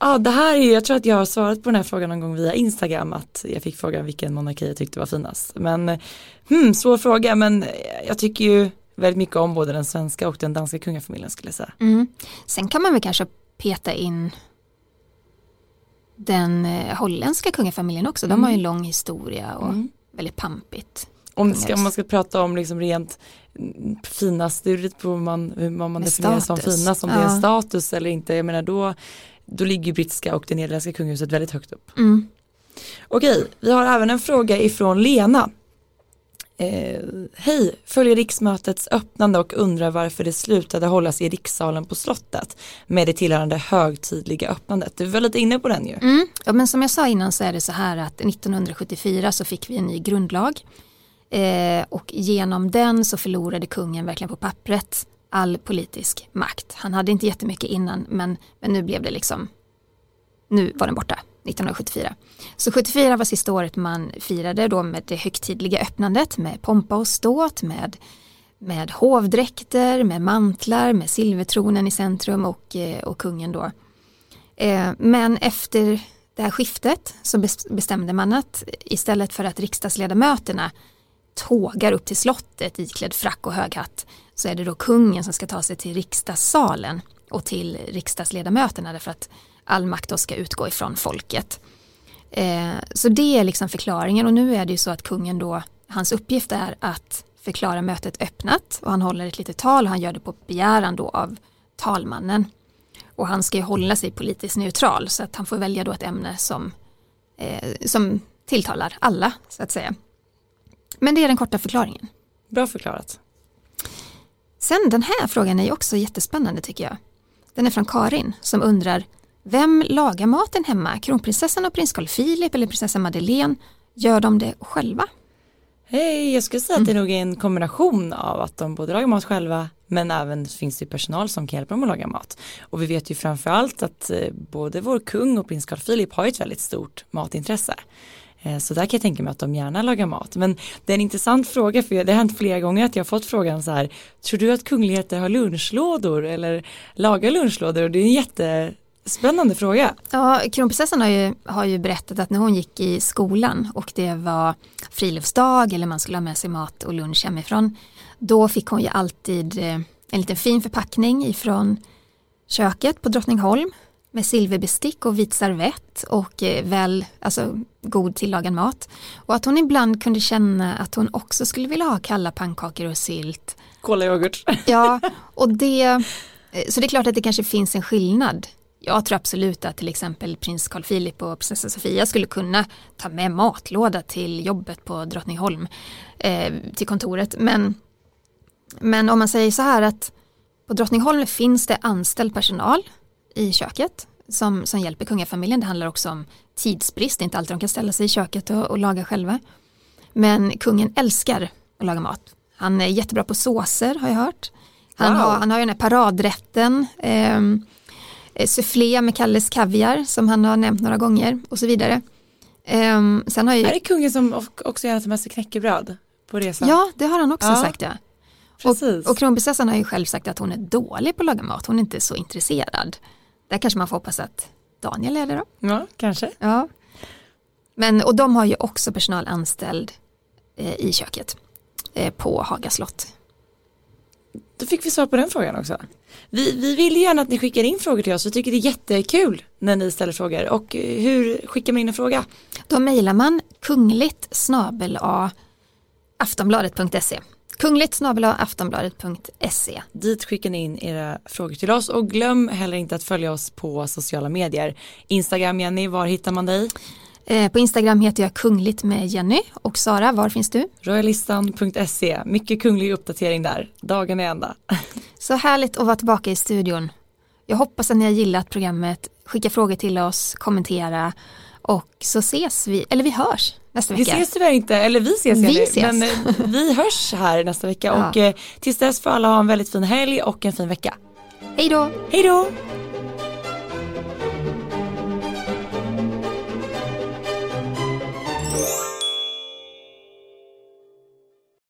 Ja, det här är, jag tror att jag har svarat på den här frågan någon gång via Instagram att jag fick frågan vilken monarki jag tyckte var finast. Men, hmm, svår fråga, men jag tycker ju väldigt mycket om både den svenska och den danska kungafamiljen skulle jag säga. Mm. Sen kan man väl kanske peta in den eh, holländska kungafamiljen också. De har ju en mm. lång historia och mm. väldigt pampigt. Om ska, man ska prata om liksom rent finast, det är lite på man, hur man, definierar som finast, om ja. det är en status eller inte. Jag menar då, då ligger brittiska och det nederländska kungahuset väldigt högt upp. Mm. Okej, vi har även en fråga ifrån Lena Eh, Hej, följer riksmötets öppnande och undrar varför det slutade hållas i rikssalen på slottet med det tillhörande högtidliga öppnandet. Du var lite inne på den ju. Mm. Ja, men som jag sa innan så är det så här att 1974 så fick vi en ny grundlag eh, och genom den så förlorade kungen verkligen på pappret all politisk makt. Han hade inte jättemycket innan men, men nu blev det liksom, nu var den borta. 1974. Så 74 var sista året man firade då med det högtidliga öppnandet med pompa och ståt, med, med hovdräkter, med mantlar, med silvertronen i centrum och, eh, och kungen då. Eh, men efter det här skiftet så bestämde man att istället för att riksdagsledamöterna tågar upp till slottet iklädd frack och hög hatt så är det då kungen som ska ta sig till riksdagssalen och till riksdagsledamöterna därför att all makt då ska utgå ifrån folket. Eh, så det är liksom förklaringen och nu är det ju så att kungen då, hans uppgift är att förklara mötet öppnat och han håller ett litet tal och han gör det på begäran då av talmannen. Och han ska ju hålla sig politiskt neutral så att han får välja då ett ämne som, eh, som tilltalar alla så att säga. Men det är den korta förklaringen. Bra förklarat. Sen den här frågan är ju också jättespännande tycker jag. Den är från Karin som undrar vem lagar maten hemma? Kronprinsessan och prins Carl Philip eller prinsessa Madeleine? Gör de det själva? Hej, jag skulle säga mm. att det är nog en kombination av att de både lagar mat själva men även finns det personal som kan hjälpa dem att laga mat. Och vi vet ju framförallt att eh, både vår kung och prins Carl Philip har ett väldigt stort matintresse. Eh, så där kan jag tänka mig att de gärna lagar mat. Men det är en intressant fråga för det har hänt flera gånger att jag har fått frågan så här, tror du att kungligheter har lunchlådor eller lagar lunchlådor? Och det är en jätte Spännande fråga. Ja, kronprinsessan har ju, har ju berättat att när hon gick i skolan och det var friluftsdag eller man skulle ha med sig mat och lunch hemifrån, då fick hon ju alltid eh, en liten fin förpackning ifrån köket på Drottningholm med silverbestick och vit servett och eh, väl, alltså god tillagad mat. Och att hon ibland kunde känna att hon också skulle vilja ha kalla pannkakor och sylt. Kolayoghurt. Ja, och det, eh, så det är klart att det kanske finns en skillnad. Jag tror absolut att till exempel prins Carl Philip och prinsessa Sofia skulle kunna ta med matlåda till jobbet på Drottningholm, eh, till kontoret. Men, men om man säger så här att på Drottningholm finns det anställd personal i köket som, som hjälper kungafamiljen. Det handlar också om tidsbrist, det är inte alltid de kan ställa sig i köket och, och laga själva. Men kungen älskar att laga mat. Han är jättebra på såser har jag hört. Han, Wow. har, han har ju den här paradrätten, eh, soufflé med Kalles kaviar som han har nämnt några gånger och så vidare. Ehm, sen har ju, Är det kungen som också gärna tar med sig knäckebröd på resan? ja, det har han också Ja. sagt ja. precis. Och, och kronprinsessan har ju själv sagt att hon är dålig på att laga mat, hon är inte så intresserad. Där kanske man får hoppas att Daniel är det då. ja, kanske. Ja. Men, och de har ju också personal anställd eh, i köket eh, på Haga slott. Då fick vi svar på den frågan också. Vi, vi vill gärna att ni skickar in frågor till oss. Vi tycker det är jättekul när ni ställer frågor. Och eh, hur skickar man in en fråga? Då mejlar man kungligt snabel a aftonbladet.se. Kungligt snabel aftonbladet.se. Dit skickar ni in era frågor till oss och glöm heller inte att följa oss på sociala medier. Instagram Jenny, var hittar man dig? Eh, på Instagram heter jag kungligt med Jenny och Sara, var finns du? Royalistan.se, mycket kunglig uppdatering där, dagen är ända. Så härligt att vara tillbaka i studion. Jag hoppas att ni har gillat programmet. Skicka frågor till oss, kommentera och så ses vi, eller vi hörs nästa Vi vecka. ses tyvärr inte, eller vi ses, Vi ses. men eh, vi hörs här nästa vecka Ja. och eh, tills dess får alla ha en väldigt fin helg och en fin vecka. Hej då! Hej då!